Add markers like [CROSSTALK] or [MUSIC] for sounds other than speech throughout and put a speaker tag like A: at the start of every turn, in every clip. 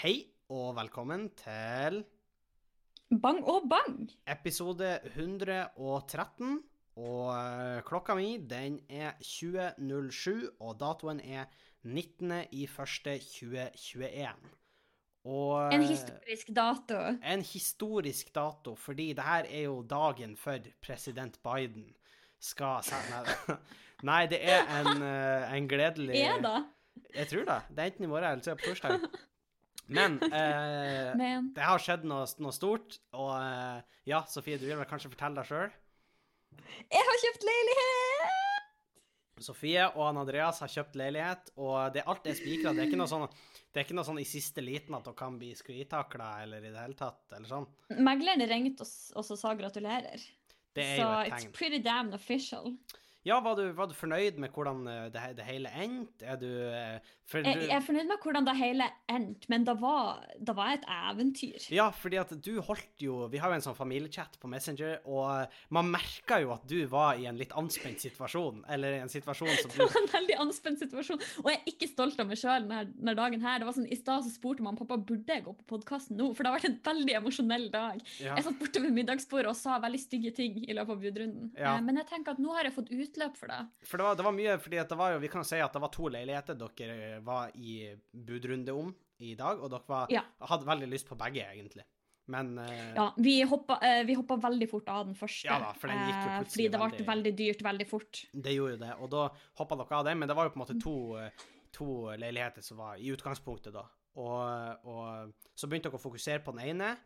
A: Hei og velkommen til
B: Bang og bang!
A: episode 113. Og eh, klokka mi, den er 20.07, og datoen er 19.01.2021. Og
B: En
A: eh,
B: historisk dato.
A: en historisk dato, fordi det her er jo dagen før president Biden skal sende Nei, [LAUGHS] Nei, det er en, eh, en gledelig
B: Er det?
A: Jeg tror det. Det er enten i morgen eller så er det på torsdag. Men [LAUGHS] eh,
B: Men
A: det har skjedd noe, noe stort, og eh, ja, Sofie, du vil vel kanskje fortelle deg sjøl?
B: jeg har kjøpt leilighet!
A: Sofie og Ann Andreas har kjøpt leilighet, og det, alt er spikra. Det sånn det er ikke noe sånn i siste liten at dere kan bli skvitakla eller i det hele tatt, eller sånn.
B: Megleren ringte oss og sa gratulerer.
A: Det er
B: så
A: jo et tegn.
B: it's pretty damn official.
A: Ja, var du, var du fornøyd med hvordan eh, det, det hele endte? Er du eh, For
B: Jeg, jeg er fornøyd med hvordan det hele endte, men det var, det var et eventyr.
A: Ja, fordi at du holdt jo Vi har jo en sånn familiechat på Messenger, og man merka jo at du var i en litt anspent situasjon. Eller en situasjon som
B: Det var [LAUGHS] en veldig anspent situasjon, og jeg er ikke stolt av meg sjøl denne dagen. her. Det var sånn, I stad så spurte man pappa burde jeg gå på podkasten nå, for det har vært en veldig emosjonell dag.
A: ja.
B: Jeg satt borte ved middagsbordet og sa veldig stygge ting i løpet av budrunden.
A: Ja.
B: Eh, Men jeg tenker at nå har jeg fått utløp for det.
A: For det var, det var mye fordi det var jo Vi kan jo si at det var to leiligheter dere eh, var i budrunde om i dag, og dere var,
B: Ja.
A: hadde veldig lyst på begge, egentlig. Men uh,
B: Ja, vi hoppa, uh, vi hoppa veldig fort av den første.
A: Ja da, for den gikk jo
B: eh,
A: plutselig
B: Fordi det ble
A: veldig-
B: veldig dyrt veldig fort.
A: det gjorde jo det. Og da hoppa dere av den, men det var jo på en måte to, eh, to leiligheter som var i utgangspunktet, da. Og, og så begynte dere å fokusere på den ene.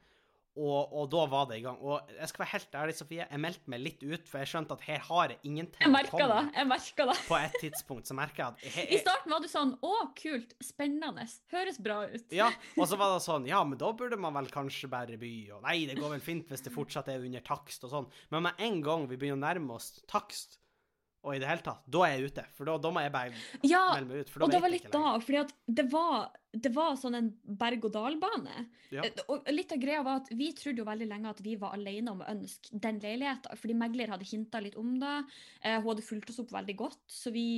A: Og, og da var det i gang. Og jeg skal være helt ærlig, Sofie, jeg meldte meg litt ut, for jeg skjønte at her har jeg ingenting
B: Jeg merka det. jeg merket det.
A: På et tidspunkt så merka jeg at jeg, [LAUGHS]
B: I starten var du sånn Å, kult. Spennende. Høres bra ut.
A: Ja, og så var det sånn Ja, men da burde man vel kanskje bare by, og nei, det går vel fint hvis det fortsatt er under takst og sånn. Men med en gang vi begynner å nærme oss takst, og i det hele tatt, da er jeg ute. For da, da må jeg bare
B: Ja,
A: melde meg ut. For da
B: og det var litt da, for det var, det var sånn en berg-og-dal-bane.
A: Ja.
B: Eh, Og litt av greia var at vi trodde jo veldig lenge at vi var alene om å ønske den leiligheten, fordi megler hadde hinta litt om det. Eh, hun hadde fulgt oss opp veldig godt, så vi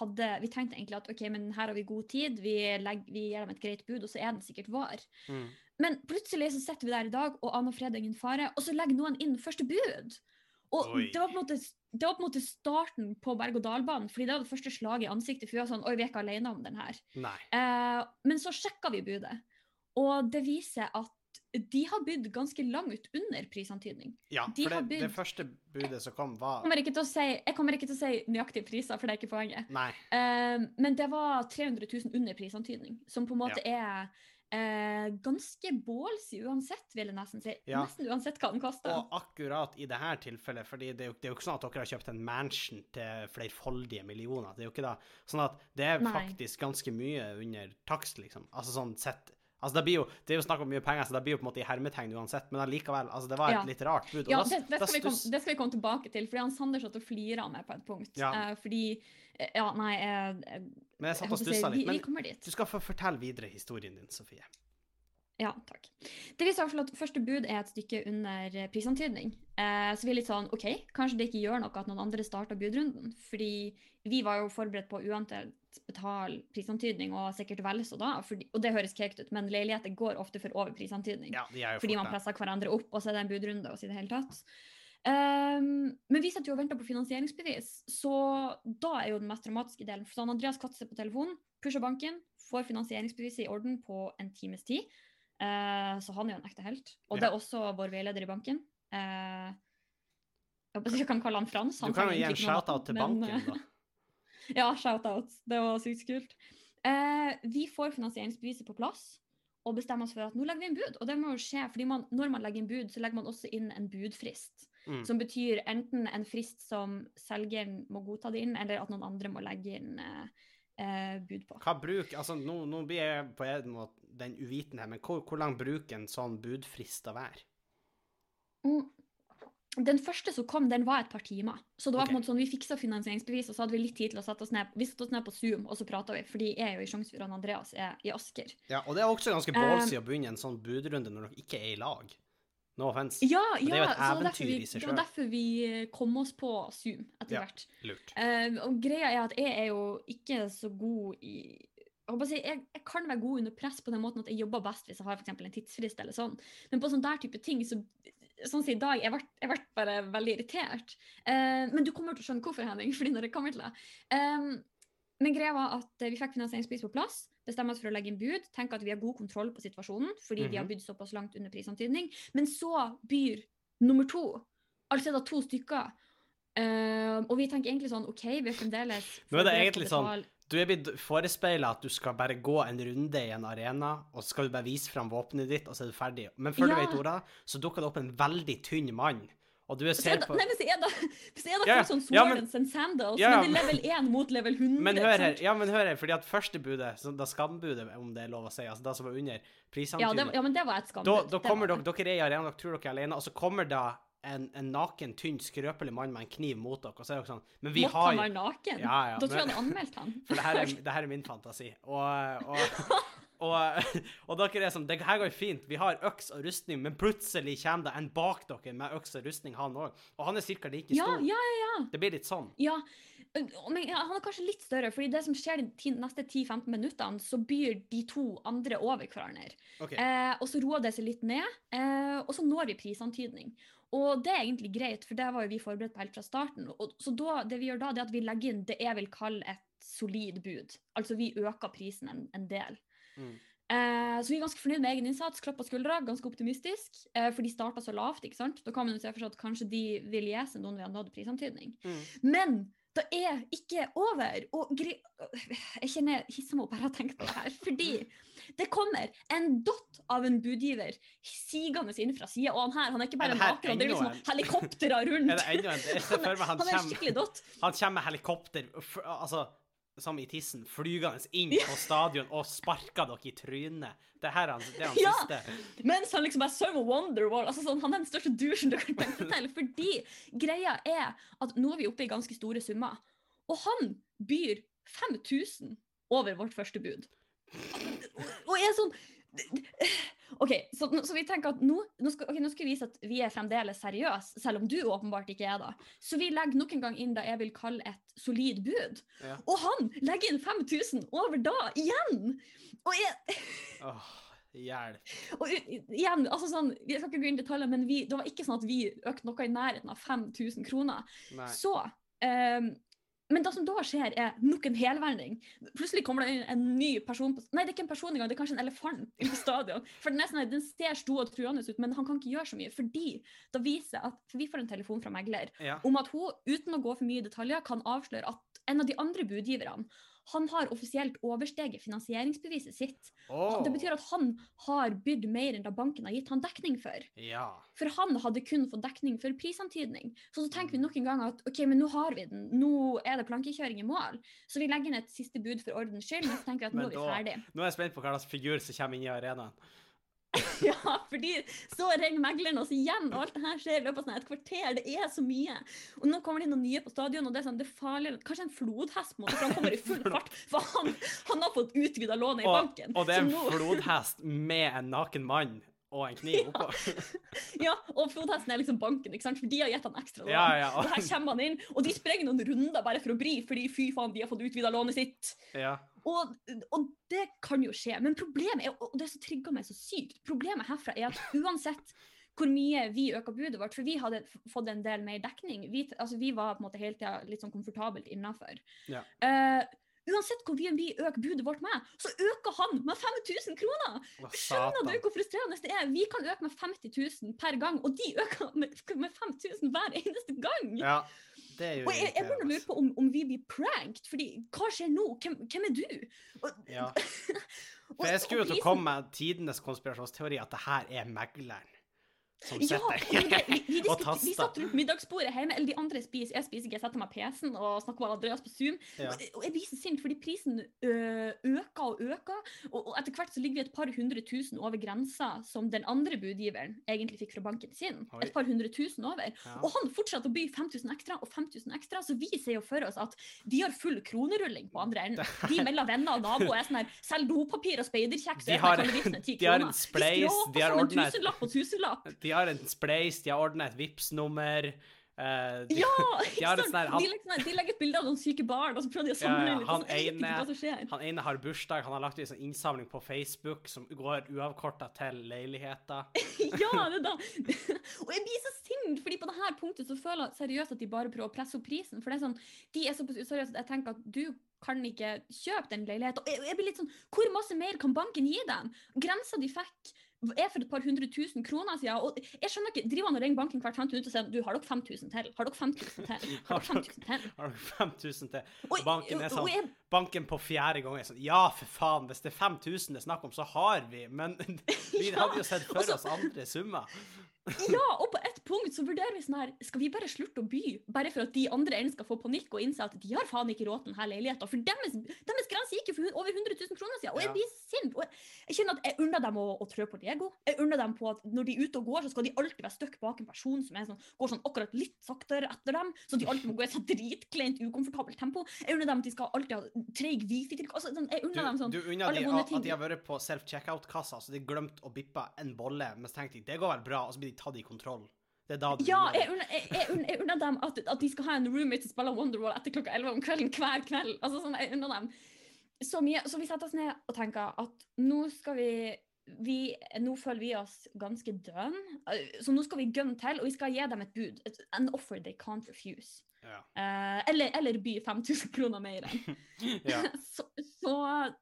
B: hadde Vi tenkte egentlig at OK, men her har vi god tid, vi, legger, vi gir dem et greit bud, og så er den sikkert vår.
A: Mm.
B: Men plutselig så sitter vi der i dag, og aner fred ingen fare, og så legger noen inn første bud. Og
A: Oi.
B: det var, på en måte, det var på en måte starten på berg-og-dal-banen, fordi det var det første slaget i ansiktet. For vi var sånn Oi, vi er ikke alene om den her. Eh, men så sjekka vi budet, og det viser at de har bydd ganske langt under prisantydning.
A: Ja,
B: De
A: for det, det,
B: det
A: første budet som kom,
B: Jeg
A: var
B: kommer ikke til å si, jeg å si nøyaktige priser, for det er ikke poenget. Eh, men det var 300 000 under prisantydning, som på en måte er eh, ganske bålsig uansett, vil jeg nesten si.
A: Ja.
B: Nesten uansett hva den koster.
A: Og akkurat i dette tilfellet, fordi det er, jo, det er jo ikke sånn at dere har kjøpt en mansion til flerfoldige millioner. Det er jo ikke det. Sånn at det er
B: Nei.
A: faktisk ganske mye under takst, liksom. Altså sånn sett Altså, det, blir jo, det er jo snakk om mye penger, så det blir jo på en måte i hermetegn uansett, men allikevel, altså, det var et
B: Ja.
A: litt rart bud.
B: Ja, det, det, skal vi komme, det skal vi komme tilbake til, fordi han Sander satt og flira av meg på et punkt.
A: Ja.
B: Uh, fordi eh, Ja, nei jeg, jeg,
A: Men jeg satt og stussa litt. Men
B: kommer dit.
A: du skal få fortelle videre historien din, Sofie.
B: Ja, takk. Det viser i hvert fall at første bud er et stykke under prisantydning. Eh, så vi er litt sånn OK, kanskje det ikke gjør noe at noen andre starter budrunden. Fordi vi var jo forberedt på uantatt betal prisantydning, og sikkert vel så da. Fordi, og det høres kekt ut, men leiligheter går ofte for over prisantydning.
A: Ja,
B: fordi man presser hverandre opp, og så er det en budrunde og så i det hele tatt. Ehm, men vi sitter jo og venter på finansieringsbevis, så da er jo den mest dramatiske delen. For sånn Andreas katter på telefonen, pusher banken, får finansieringsbeviset i orden på en times tid. Uh, så han er jo en ekte helt. Og det er også vår veileder i banken. Uh, jeg håper jeg kan kalle han Frans.
A: Du kan jo gi en shout-out til
B: banken, men,
A: banken, da. [LAUGHS]
B: ja, shout-out. Det var sykt kult. Vi får finansieringsbeviset på plass og bestemmer oss for at nå legger vi inn bud. Og det må jo skje, fordi man, når man legger inn bud, så legger man også inn en budfrist.
A: Mm.
B: Som betyr enten en frist som selgeren må godta det inn, eller at noen andre må legge inn eh, eh, bud på.
A: Hva bruk, altså nå, nå blir jeg på en måte den uviten her, men hvor, hvor lang bruker en sånn budfrist å være?
B: Mm. Den første som kom, den var et par timer. Så det var
A: okay.
B: på en måte sånn, vi fiksa finansieringsbevis, og så hadde vi litt tid til å sette oss ned. Vi satte oss ned på Zoom, og så prata vi. Fordi jeg er jo i Sjongsfjord, og Andreas er i Asker.
A: Ja, og det er også ganske
B: Um,
A: å begynne en sånn budrunde når dere ikke er i lag. No offense.
B: Ja,
A: det er jo et
B: det
A: eventyr
B: vi,
A: i seg
B: det var derfor vi kom oss på Zoom etter
A: Ja.
B: hvert.
A: Lurt.
B: Uh, og greia er at jeg er jo ikke så god i jeg, si, jeg, jeg kan være god under press på den måten at jeg jobber best hvis jeg har for en tidsfrist eller sånn. Men på sånn der type ting, så sånn som i dag, jeg ble, jeg ble bare veldig irritert. Uh, men du kommer til å skjønne hvorfor, Henning. [LAUGHS] fordi når jeg kommer til det. Eh, men greia var at eh, vi fikk finansieringspris på plass, bestemme oss for å legge inn bud, tenke at vi har god kontroll på situasjonen fordi vi har
A: Mhm.
B: bydd såpass langt under prisantydning. Men så byr nummer to. Altså er det to stykker. Uh, og vi tenker egentlig sånn OK, vi er fremdeles
A: Nå er det egentlig sånn- Du er blitt forespeila at du skal bare gå en runde i en arena, og så skal du bare vise fram våpenet ditt, og så er du ferdig. Men før
B: Ja.
A: du vet ordet, så dukker det opp en veldig tynn mann, og du
B: er
A: ser på
B: Nei, men så er det, så er det
A: Ja, ja.
B: sånn
A: Ja,
B: Sword
A: men-
B: and Sandals,
A: Ja, ja.
B: men det er level 1 mot level 100.
A: Men hør her, ja, men hør her, fordi at første budet, da skambudet, om det er lov å si, altså det som var under
B: Ja, det, ja, men det var et skambud.
A: da, da kommer dere, dere er i arenaen, dere tror dere er alene, og så kommer da en, en naken, tynn, skrøpelig mann med en kniv mot dere, og så er dere sånn Men vi
B: Måtte
A: har
B: han være naken?
A: Ja, ja,
B: da tror jeg han anmeldt han. [LAUGHS]
A: For det her er, [LAUGHS] det her er min fantasi. Og, og, [LAUGHS] og, [LAUGHS] og dere er sånn Det her går fint. Vi har øks og rustning, men plutselig kommer det en bak dere med øks og rustning, han òg. Og han er ca. like
B: Ja,
A: stor.
B: ja, ja.
A: Det blir litt sånn.
B: ja. Men ja, han er kanskje litt større, fordi det som skjer de neste 10-15 minuttene, så byr de to andre over hverandre.
A: Okay.
B: Eh, og så roer det seg litt ned, eh, og så når vi prisantydning. Og det er egentlig greit, for det var jo vi forberedt på helt fra starten. Og, så da, det vi gjør da, det er at vi legger inn det jeg vil kalle et solid bud. Altså vi øker prisen en, en del.
A: Mm.
B: Eh, så vi er ganske fornøyd med egen innsats. Klapp på skuldra, ganske optimistisk. Eh, for de starta så lavt, ikke sant. Da kan man jo se for seg at kanskje de vil seg noen vi har nådd prisantydning.
A: Mm.
B: Men det er ikke over. Og jeg kjenner jeg hisser meg opp bare av å tenke på det her. Fordi det kommer en dott av en budgiver sigende inn fra sida. Og han her han er ikke bare
A: er en
B: naken, det er liksom helikoptre [LAUGHS] rundt.
A: Er det enda en Jeg ser for meg han
B: Han er
A: kommer. Han kommer med helikopter, altså som i tissen, flygende inn på stadion og sparka dere i trynet. Det her er han, det er han
B: Ja.
A: siste.
B: Mens han liksom bare sover Wonderwall. Altså sånn, han er den største douchen du kan tenke til. Fordi greia er at nå er vi oppe i ganske store summer. Og han byr 5000 over vårt første bud. Og er sånn OK, så, så vi tenker at nå, nå, skal, okay, nå skal vi vise at vi er fremdeles seriøse, selv om du åpenbart ikke er det. Så vi legger nok en gang inn det jeg vil kalle et solid bud.
A: Ja.
B: Og han legger inn 5000 over da, igjen! Og jeg,
A: Åh, hjelp.
B: og igjen, altså sånn, Jeg skal ikke gå inn i detaljer, men vi, det var ikke sånn at vi økte noe i nærheten av 5000 kroner.
A: Nei.
B: Så ehm, Men det som da skjer, er nok en helverning. Plutselig kommer det inn en ny person på Nei, det er ikke en person engang, det er kanskje en elefant på stadion. For Den er sånn, den ser stor og truende ut, men han kan ikke gjøre så mye. Fordi da viser at, for Vi får en telefon fra megler
A: Ja.
B: om at hun, uten å gå for mye i detaljer, kan avsløre at en av de andre budgiverne han har offisielt oversteget finansieringsbeviset sitt.
A: Oh.
B: Det betyr at han har bydd mer enn da banken har gitt han dekning for.
A: Ja.
B: For han hadde kun fått dekning for prisantydning. Så så tenker vi nok en gang at ok, men nå har vi den. Nå er det plankekjøring i mål. Så vi legger inn et siste bud for ordens skyld, men så tenker vi at nå er vi ferdig.
A: Nå er jeg spent på hva slags figur som kommer inn i arenaen. [LAUGHS]
B: Ja, fordi så ringer megleren oss igjen, og alt det her skjer i løpet av sånn et kvarter. Det er så mye. Og nå kommer det inn noen nye på stadion, og det er sånn, det er farlig. Kanskje en flodhest, på en måte, for han kommer i full [LAUGHS] fart. For han, han har fått utvida lånet i
A: Og,
B: banken.
A: og det er en
B: nå-
A: flodhest med en naken mann og en kniv oppå. [LAUGHS]
B: Ja, og flodhesten er liksom banken, ikke sant? for de har gitt han ekstra lån.
A: Ja, ja.
B: Og her kommer han inn, og de sprenger noen runder bare for å bri, fordi fy faen, de har fått utvida lånet sitt.
A: Ja.
B: Og, og det kan jo skje, men problemet er, og det som trigger meg så sykt, problemet herfra er at uansett hvor mye vi øker budet vårt, for vi hadde fått en del mer dekning, vi, altså vi var på en måte hele tida litt sånn komfortabelt innafor.
A: Ja.
B: uansett hvor mye vi øker budet vårt med, så øker han med 5000 kroner! Skjønner du hvor frustrerende det er? Vi kan øke med 50 000 per gang, og de øker med, med 5000 hver eneste gang!
A: Ja,
B: Og jeg, jeg begynner å lure på om, om vi blir pranked, fordi hva skjer nå? Hvem, hvem er du? Og,
A: Ja. [LAUGHS] For jeg skulle jo til å komme med tidenes konspirasjonsteori at det her er megleren som
B: Ja,
A: sitter
B: det, vi, vi, [LAUGHS]
A: og
B: taster. vi satt rundt middagsbordet hjemme, eller de andre spiser, jeg spiser ikke, jeg setter meg PC-en og snakker med Andreas på Zoom.
A: Ja.
B: Og, jeg blir så sint, fordi prisen øker og øker, og, etter hvert så ligger vi et par hundre tusen over grensa som den andre budgiveren egentlig fikk fra banken sin.
A: Oi.
B: Et par hundre tusen over.
A: Ja.
B: Og han fortsatte å by 5000 ekstra og 5000 ekstra, så vi ser jo for oss at de har full kronerulling på andre enden. [LAUGHS] De melder venner og naboer er sånn her, selger dopapir og speiderkjeks.
A: De
B: og jeg kan vifte ned 10
A: de har en spleis, de har
B: ordna
A: et
B: tusenlapp på tusenlapp.
A: De har en spleis, de har ordna et Vipps-nummer. Uh, de,
B: Ja! [LAUGHS]
A: de
B: ikke sant?
A: sånn her- han-
B: de, legger, sånn- de legger et bilde av noen syke barn, og så prøver de å samle
A: ja, han
B: de
A: ene-. Han ene har bursdag, han har lagt ut en sånn innsamling på Facebook som går uavkorta til leiligheter. [LAUGHS]
B: Ja, det da. [LAUGHS] Og jeg blir så sint, fordi på dette punktet så føler jeg seriøst at de bare prøver å presse opp prisen. For det er sånn, de er såpass useriøse at jeg tenker at du kan ikke kjøpe den leiligheten. Og jeg, jeg blir litt sånn, hvor masse mer kan banken gi dem? Grensa de fikk er for et par hundre tusen kroner siden. Og jeg skjønner ikke, driver han og ringer banken hvert femte minutt og sier du, har dere 5000 til? Har dere 5000 [LAUGHS] til? Har dere 5000 til?
A: Har du 5000 til?
B: Og,
A: Banken er sånn
B: jeg,
A: Banken på fjerde gang er sånn Ja, for faen, hvis det er 5000 det er snakk om, så har vi. Men [LAUGHS] vi hadde jo sett for oss andre summer. [LAUGHS]
B: Ja, og på et punkt så vurderer vi sånn her Skal vi bare slutte å by, bare for at de andre eierne skal få panikk og innse at de har faen ikke råd til denne leiligheten? For deres, deres grense gikk jo for over 100 000 kroner siden, og jeg blir sint. Og jeg, kjenner at jeg unner dem å, å trø på Lego. Jeg unner dem på at når de er ute og går, så skal de alltid være stuck bak en person som sånn, går sånn akkurat litt saktere etter dem, så de alltid må gå i et sånn dritkleint, ukomfortabelt tempo. Jeg unner dem at de skal alltid ha treig wifi til altså, sånn, Jeg
A: Du,
B: unner dem sånn
A: du unner
B: alle
A: de
B: vonde
A: at de har vært på self-checkout-kassa, så de glemte å bippe en bolle, men så tenkte de det går vel bra, og så blir de tatt i kontroll. Det er da du
B: Ja, jeg unner, jeg, jeg, unner, dem at, at de skal ha en roommate som spiller Wonderwall etter klokka 11 om kvelden hver kveld. Altså sånn, jeg unner dem så mye. Så vi setter oss ned og tenker at nå skal vi, vi Nå føler vi oss ganske dønn, så nå skal vi gunne til, og vi skal gi dem et bud. An offer they can't refuse.
A: Ja.
B: Eh, eller, eller by 5000 kroner mer enn. [LAUGHS]
A: ja. [LAUGHS]
B: så, så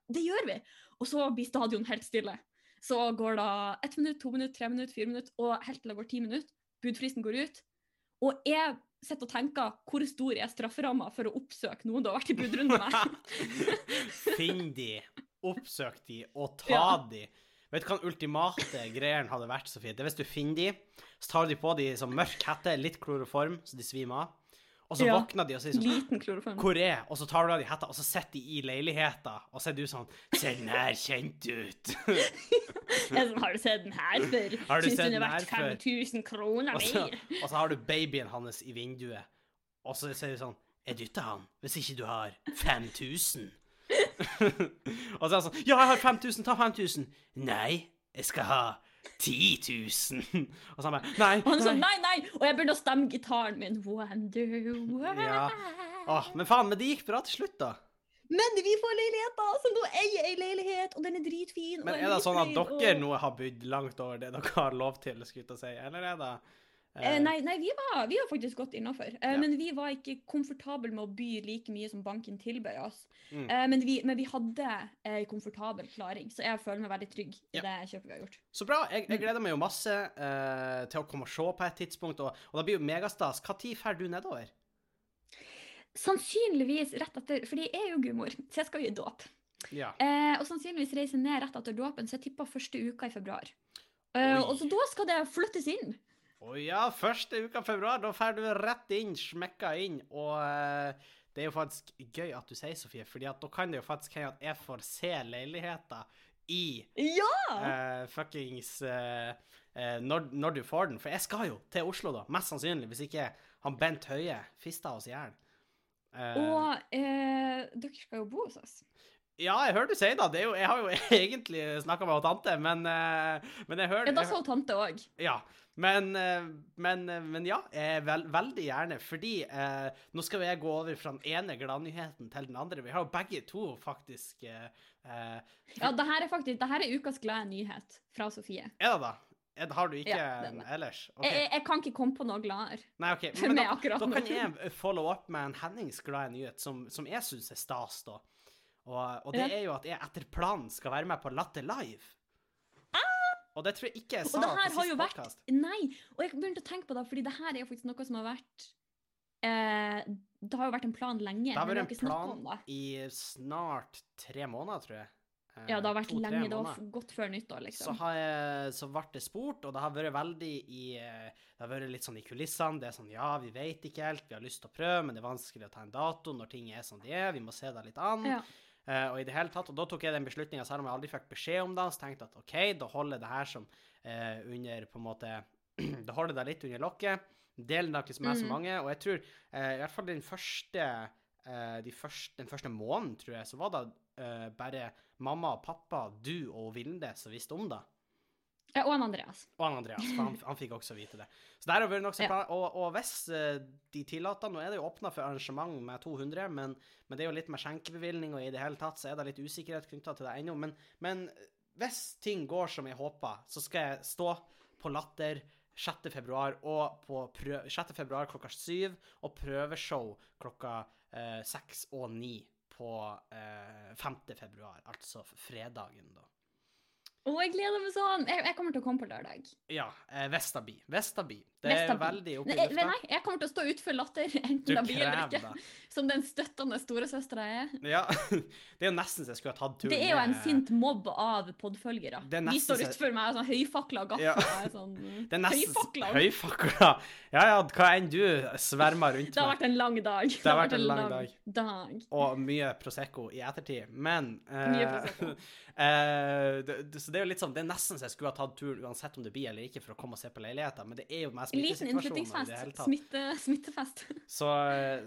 B: det gjør vi. Og så blir stadion helt stille. Så går det ett minutt, to minutt, tre minutt, fire minutt, og helt til det går ti minutt. Budfristen går ut. Og jeg sitter og tenker hvor stor er strafferamma for å oppsøke noen du har vært i budrunde med? [LAUGHS]
A: Finn de, oppsøk de, og ta
B: Ja.
A: de. Vet du hva den ultimate greien hadde vært, Sofie? Det er hvis du finner de, så tar de på de som mørk hette, litt kloroform, så de svimer av. Og så
B: Ja.
A: våkner de og sier sånn. Hvor er Og så tar du av de hetta, og så sitter de i leiligheta, og så er du sånn Ser den her kjent ut? [LAUGHS]
B: Jeg sånn, har du sett den her før?
A: Har du
B: Syns
A: sett
B: den er
A: den
B: verdt
A: her før?
B: 5000 kroner mer?
A: og så har du babyen hans i vinduet, og så sier du sånn Jeg dytter han, hvis ikke du har 5000. [LAUGHS] og så er han sånn Ja, jeg har 5000, ta 5000. Nei, jeg skal ha 10 000. [LAUGHS] og så han bare Nei.
B: Og han sånn,
A: nei.
B: nei! Og jeg begynner å stemme gitaren min. Wonder
A: Ja. Åh, men faen, men det gikk bra til slutt, da.
B: Men vi får leiligheter, så nå eier ei leilighet, og den er dritfin.
A: Men er det sånn at dere
B: og-
A: nå har bydd langt over det dere har lov til, skulle jeg si, eller er det
B: Eh, nei, nei vi, var, vi var faktisk gått innafor. Eh,
A: Ja.
B: Men vi var ikke komfortable med å by like mye som banken tilbød oss.
A: Mm.
B: Eh, men, vi, men vi hadde eh, komfortabel klaring, så jeg føler meg veldig trygg i
A: Ja.
B: det kjøpet vi har gjort.
A: Så bra. Jeg, jeg gleder meg jo masse eh, til å komme og se på et tidspunkt, og, og det blir jo megastas. Når drar du nedover?
B: Sannsynligvis rett etter Fordi jeg er jo gudmor, så jeg skal jo i dåp.
A: Ja.
B: Eh, og sannsynligvis reise ned rett etter dåpen, så jeg tipper første uka i februar. Eh, og så da skal det flyttes inn.
A: Å ja, første uka i februar, da drar du rett inn, smekka inn, og eh, det er jo faktisk gøy at du sier, Sofie, fordi at da kan det jo faktisk hende at jeg får se leiligheter i
B: Ja!
A: Uh, fuckings uh, uh, når, når du får den. For jeg skal jo til Oslo, da, mest sannsynlig, hvis ikke han Bent Høie fister oss i hjel.
B: Og eh, dere skal jo bo hos oss.
A: Ja, jeg hører du sier det. det jo, jeg har jo [LAUGHS] egentlig snakka med tante, men, men jeg hører
B: Ja, da sa tante òg.
A: Ja. Men, eh, men, eh, men ja, vel, veldig gjerne. Fordi eh, nå skal jeg gå over fra den ene gladnyheten til den andre. Vi har jo begge to faktisk eh, eh,
B: Ja, det her er faktisk det her er ukas glade nyhet fra Sofie.
A: Er det da? Har du ikke
B: Ja, er
A: en ellers? Okay.
B: Jeg, jeg, kan ikke komme på noe gladere.
A: Nei, OK. [LAUGHS]
B: for meg
A: da, kan jeg follow up med en Hennings glade nyhet som, som jeg syns er stas, da. Og, og det er jo at jeg etter planen skal være med på Latter Live. Og det tror jeg ikke jeg sa på
B: sist vært. Nei, og jeg begynte å tenke på det, fordi det her er jo faktisk noe som har vært eh, Det har jo vært en plan lenge.
A: Det har vært en plan i snart tre måneder, tror jeg. Eh,
B: Ja, det har vært
A: to-tre
B: lenge. Det har godt før nyttår,
A: Så,
B: liksom.
A: har jeg, så ble det spurt, og det har vært veldig i eh, Det har vært litt sånn i kulissene. Det er sånn ja, vi vet ikke helt, vi har lyst til å prøve, men det er vanskelig å ta en dato når ting er som de er. Vi må se det litt an.
B: Ja.
A: Eh, og i det hele tatt, og da tok jeg den beslutninga, selv om jeg aldri fikk beskjed om det, så tenkte jeg at OK, da holder det her som eh, under på en måte [CLEARS THROAT] Da holder det litt under lokket. Delen det ikke er så
B: Mm.
A: mange. Og jeg tror eh, i hvert fall den første, de første Den første måneden, tror jeg, så var det bare mamma og pappa, du og Vilde som visste om det.
B: Ja, og en Andreas.
A: Og han Andreas, for han, han fikk også vite det. Så der har vi nokså
B: Ja.
A: Og, og hvis eh, de tillater Nå er det jo åpna for arrangement med 200, men, men det er jo litt med skjenkebevilgning, og i det hele tatt så er det litt usikkerhet knytta til det ennå. Men, men hvis ting går som jeg håper, så skal jeg stå på Latter 6. februar, og på prø 6. februar klokka syv, og prøveshow klokka eh, seks og ni på eh, 5. februar, altså fredagen, da.
B: Å, jeg gleder meg sånn! Jeg, jeg kommer til å komme på lørdag.
A: Ja, eh, Vestaby. Vestaby. Det er
B: Vestaby.
A: veldig oppe i lufta.
B: nei, jeg kommer til å stå utfor latter, [LAUGHS] enten det blir eller ikke. Som den støttende storesøstera jeg er.
A: Ja, [LAUGHS] det er jo nesten så jeg skulle ha tatt turen
B: Det er jo en sint mobb av podfølgere.
A: Er
B: De står utfor meg sånn høyfakla gaffa.
A: Ja.
B: og Sånn, [LAUGHS]
A: Det er nesten
B: høyfakla.
A: Høyfakla. Ja ja, hva enn du svermer rundt
B: Det har
A: med.
B: vært en lang dag. Det
A: har vært en lang dag.
B: dag.
A: Og mye Prosecco i ettertid. Men eh,
B: Mye Prosecco.
A: eh, det, det, Så det er jo litt sånn Det er nesten så jeg skulle ha tatt turen uansett om det blir eller ikke, for å komme og se på leiligheter, men det er jo
B: Liten
A: og det hele
B: innflyttingsfest. Smitte, smittefest. [LAUGHS]
A: Så,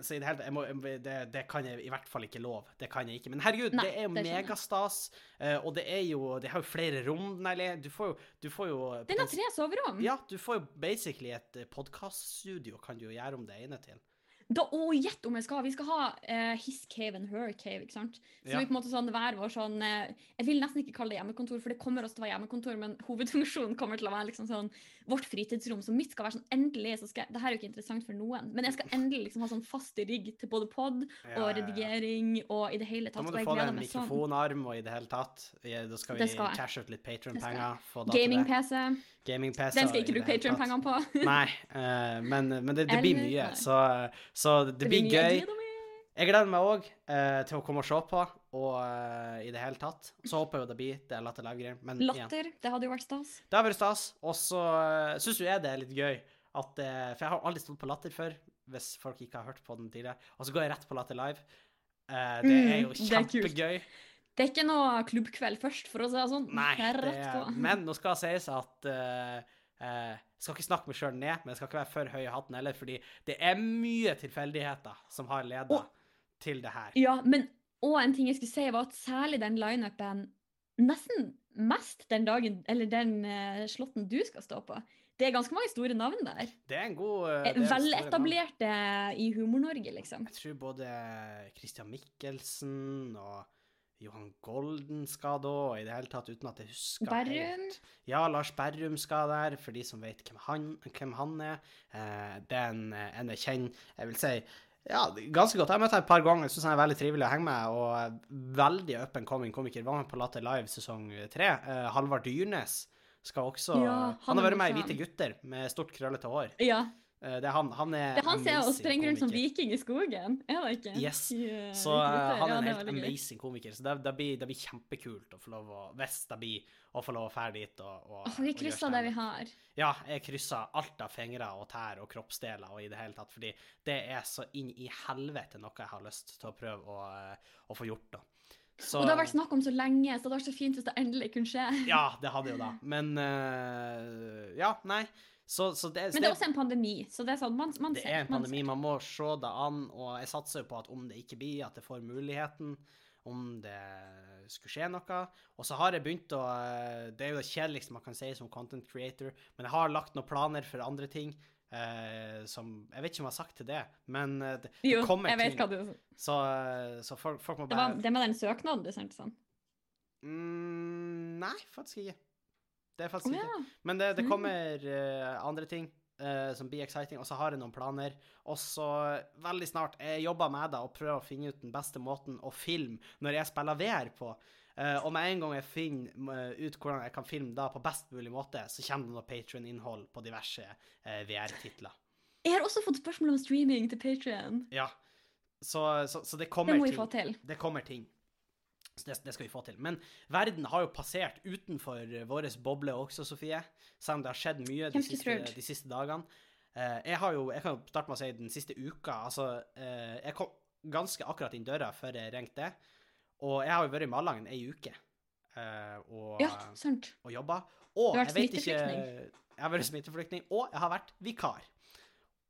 A: så i det hele tatt må, det, det kan jeg i hvert fall ikke lov. Det kan jeg ikke. Men herregud,
B: Nei,
A: det er jo megastas. eh, og det er jo Det har jo flere rom, nei. Du får jo, du får jo
B: Den har tre soverom.
A: Ja, du får jo basically et podkaststudio, kan du jo gjøre om det ene til.
B: Da, å, gjett om jeg skal! Vi skal ha uh, his cave and her cave, ikke sant? Så
A: Ja.
B: vi på en måte sånn hver vår sånn uh, Jeg vil nesten ikke kalle det hjemmekontor, for det kommer også til å være hjemmekontor, men hovedfunksjonen kommer til å være liksom sånn vårt fritidsrom. som mitt skal være sånn endelig så skal jeg, Det her er jo ikke interessant for noen, men jeg skal endelig liksom ha sånn fast rigg til både pod
A: Ja,
B: og redigering og i det hele
A: Da
B: tatt.
A: må du få deg en
B: sånn.
A: mikrofonarm og i det hele tatt. Da skal vi
B: Det skal
A: cashe ut litt
B: Det
A: Patron-penger. da det.
B: Gaming-PC.
A: Gaming-PC.
B: Den skal
A: jeg
B: ikke
A: det
B: bruke. Patreon-pengene på.
A: Nei, uh, men, men det, det blir mye, så, så det, blir
B: mye.
A: gøy.
B: Jeg gleder meg.
A: òg uh, til å komme og se på, og uh, i det hele tatt. Så håper jeg jo det blir det Latter Live-greier. Latter, igjen,
B: Latter. Det hadde jo vært stas.
A: det har vært stas. Og så uh, syns jo jeg det er litt gøy at eh, For jeg har aldri stått på Latter før, hvis folk ikke har hørt på den tidligere. Og så går jeg rett på Latter Live. Uh, det er jo
B: Mm, det er
A: kjempegøy.
B: Det er ikke noe klubbkveld først, for å si det sånn.
A: Nei,
B: Det er [LAUGHS]
A: men nå skal det sies at uh, uh, skal ikke snakke meg sjøl ned, men jeg skal ikke være for høy i hatten heller, fordi det er mye tilfeldigheter som har leda til det her.
B: Ja, men og en ting jeg skulle si, var at særlig den lineupen Nesten mest den dagen, eller den uh, slåtten du skal stå på. Det er ganske mange store navn der.
A: Det er en god navn.
B: Veletablerte i Humor-Norge, liksom.
A: Jeg tror både Christian Michelsen og Johan Golden skal da, og i det hele tatt uten at jeg husker
B: Berrum.
A: helt. Ja, Lars Berrum skal der, for de som vet hvem han, hvem han er. Eh, det er en, en jeg kjenner, jeg vil si, ja, ganske godt. Jeg møtte deg et par ganger, syns han er veldig trivelig å henge med, og veldig up and coming komiker. Var med på Latter Live sesong tre. Uh, Halvard Dyrnes skal også
B: Ja,
A: han,
B: han
A: har vært med i. Hvite gutter med stort, krøllete hår.
B: Ja.
A: Eh, det er han. Han er
B: Det er han som er og
A: amazing
B: rundt som viking i skogen, er det ikke?
A: Yes.
B: Eh,
A: Så eh, han er en helt amazing komiker. Så det, det, blir, det blir kjempekult å få lov å Hvis det blir å få lov å fære dit og, og,
B: oh, vi krysser det vi har.
A: Ja, jeg krysser alt av fingre og tær og kroppsdeler og i det hele tatt, fordi det er så inn i helvete noe jeg har lyst til å prøve å, å få gjort, da. Så,
B: Og det har vært snakk om så lenge, så det hadde vært så fint hvis det endelig kunne skje.
A: Ja, det hadde jo da. Men uh, Ja, nei. Så, så det,
B: Men det er også en pandemi, så det er sånn man, man
A: det
B: ser.
A: er en pandemi,
B: man,
A: man må se det an, og jeg satser jo på at om det ikke blir, at jeg får muligheten, om det skulle skje noe. Og så har jeg begynt å eh, Det er jo det kjedeligste man kan si som content creator, men jeg har lagt noen planer for andre ting. Eh, som Jeg vet ikke om jeg har sagt til det, men det,
B: jo, det
A: kommer
B: jeg vet
A: ting.
B: du
A: Så, eh, så folk, folk må
B: Det var det med den søknaden du sendte sånn.
A: mm, Nei, faktisk ikke. Det er faktisk ikke.
B: ja.
A: Men det, det
B: Mm.
A: kommer uh, andre ting uh, som blir exciting, og så har jeg noen planer. Og så veldig snart Jeg jobber med det og prøver å finne ut den beste måten å filme når jeg spiller VR på. Eh, og med en gang jeg finner eh, ut hvordan jeg kan filme da på best mulig måte, så kommer det noe Patrion-innhold på diverse eh, VR-titler.
B: Jeg har også fått spørsmål om streaming til Patrion.
A: Ja. Så, så, så det kommer
B: Det må vi
A: ting.
B: få til.
A: Det kommer ting. Så det, det skal vi få til. Men verden har jo passert utenfor vår boble også, Sofie. Selv om det har skjedd mye de siste, de siste dagene. Jeg har jo, jeg kan jo starte med å si den siste uka. Altså, jeg kom ganske akkurat inn døra før jeg ringte. Og jeg har jo vært i Malangen ei uke eh, og,
B: Ja, sant.
A: og jobba. Og
B: Du har vært
A: ikke
B: smitteflyktning.
A: Jeg har vært smitteflyktning, og jeg har vært vikar.